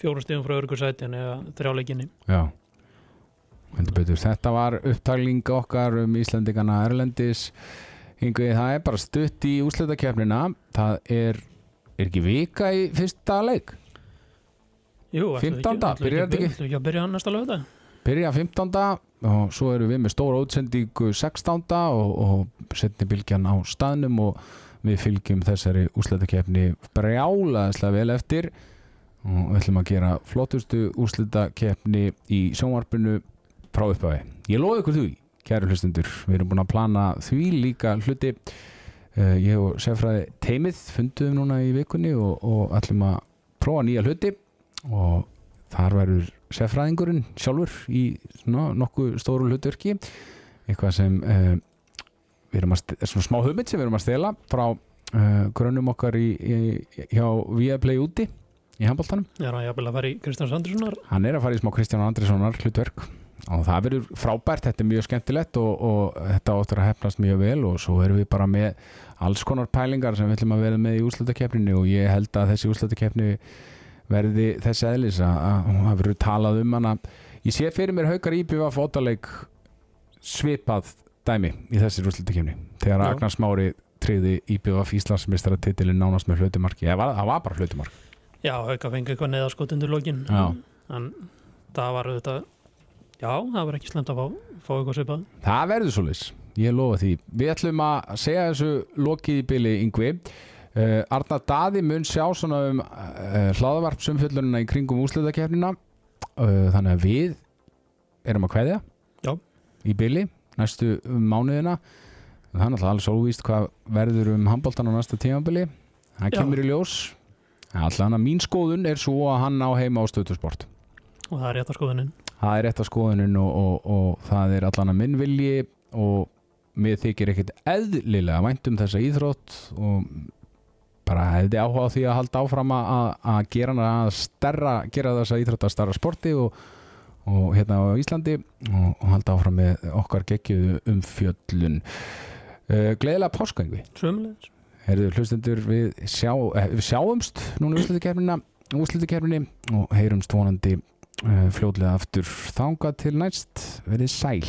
fjórum stíðum frá örgursæti en eða þrjáleikinni Já. Þetta var upptalning okkar um Íslandingana Erlendis Hingvið, það er bara stutt í úsleitakefnina Það er, er ekki vika í fyrsta leik Jú, ætlum við 15. ætlum við byrjar þetta ekki? við ekki að byrja næsta lögða Byrja 15. og svo erum við með stóra útsendingu 16. og, og setni bylgjan á staðnum og við fylgjum þessari úsleitakefni brjálaðislega vel eftir og við ætlum að gera flottustu úsleitakefni í sjónvarpinu frá upphafi. Ég loði ykkur því, kæru hlustundur, við erum búin að plana því líka hluti. Uh, ég og sefraði teimið funduðum núna í vikunni og, og ætlum að prófa nýja hluti. Og þar verður sefraðingurinn sjálfur í svona, nokkuð stóru hlutverki. Eitthvað sem uh, við erum að st- svona smá hugmynd sem við erum að stela frá uh, grönnum okkar í, í, hjá Viaplay úti í handbóltanum Ég er að fara í Kristjáns Andrissonar hann er að fara í smá Kristján Andrissonar hlutverk og það verður frábært, þetta er mjög skemmtilegt og, og þetta áttur að hefnast mjög vel og svo erum við bara með alls konar pælingar sem við ætlum að vera með í úrslutakeppninu og ég held að þessi úrslutakeppni verði þessi eðlis að að það verður talað um hana ég sé fyrir mér haukar íbjöfa fótaleik svipað dæmi í þessi úrslutakeppni þegar Já. Agnar Smári triði íbjöfa Íslandsmeistara titilin nánast með hlutumarki, það var, það var bara hlutumark Já, Hauka fengi eitthvað neðaskot undir lokin Já. en það var þetta já, það var ekki slemt að fá, fá eitthvað svipað. Það verður svoleiðis, ég lofa því. Við ætlum að segja þessu lokið í byli yngvi. Uh, Arna Daði mun sjá svona um uh, hlaðavarpsumfjöllunina í kringum úsliðakefnina uh, Þannig að við erum að kveðja Já. í byli næstu um mánuðina Það er náttúrulega alls óvíst hvað verður um handbóltan á næsta tímabili. Það Já. kemur í ljós. Alltaf hann að mín skoðun er svo að hann á heima á stöðtusport og það er rétt að skoðunin það er rétt að skoðunin og, og, og það er allan að minn vilji og mér þykir ekkert eðlilega vænt um þessa íþrótt og bara hefði áhuga á því að halda áfram að, gera hana að stærra, gera þessa íþrótt að starra sporti og, og hérna á Íslandi og, halda áfram með okkar geggjuðu um fjöllun uh, Gleðilega páskangvi Sömulegis Herðu hlustendur við, sjá, eh, við sjáumst núna úrslutikefnina úrslutikefninni og heyrumst vonandi Eh, fljóðlega aftur þanga til næst. Verið sæl.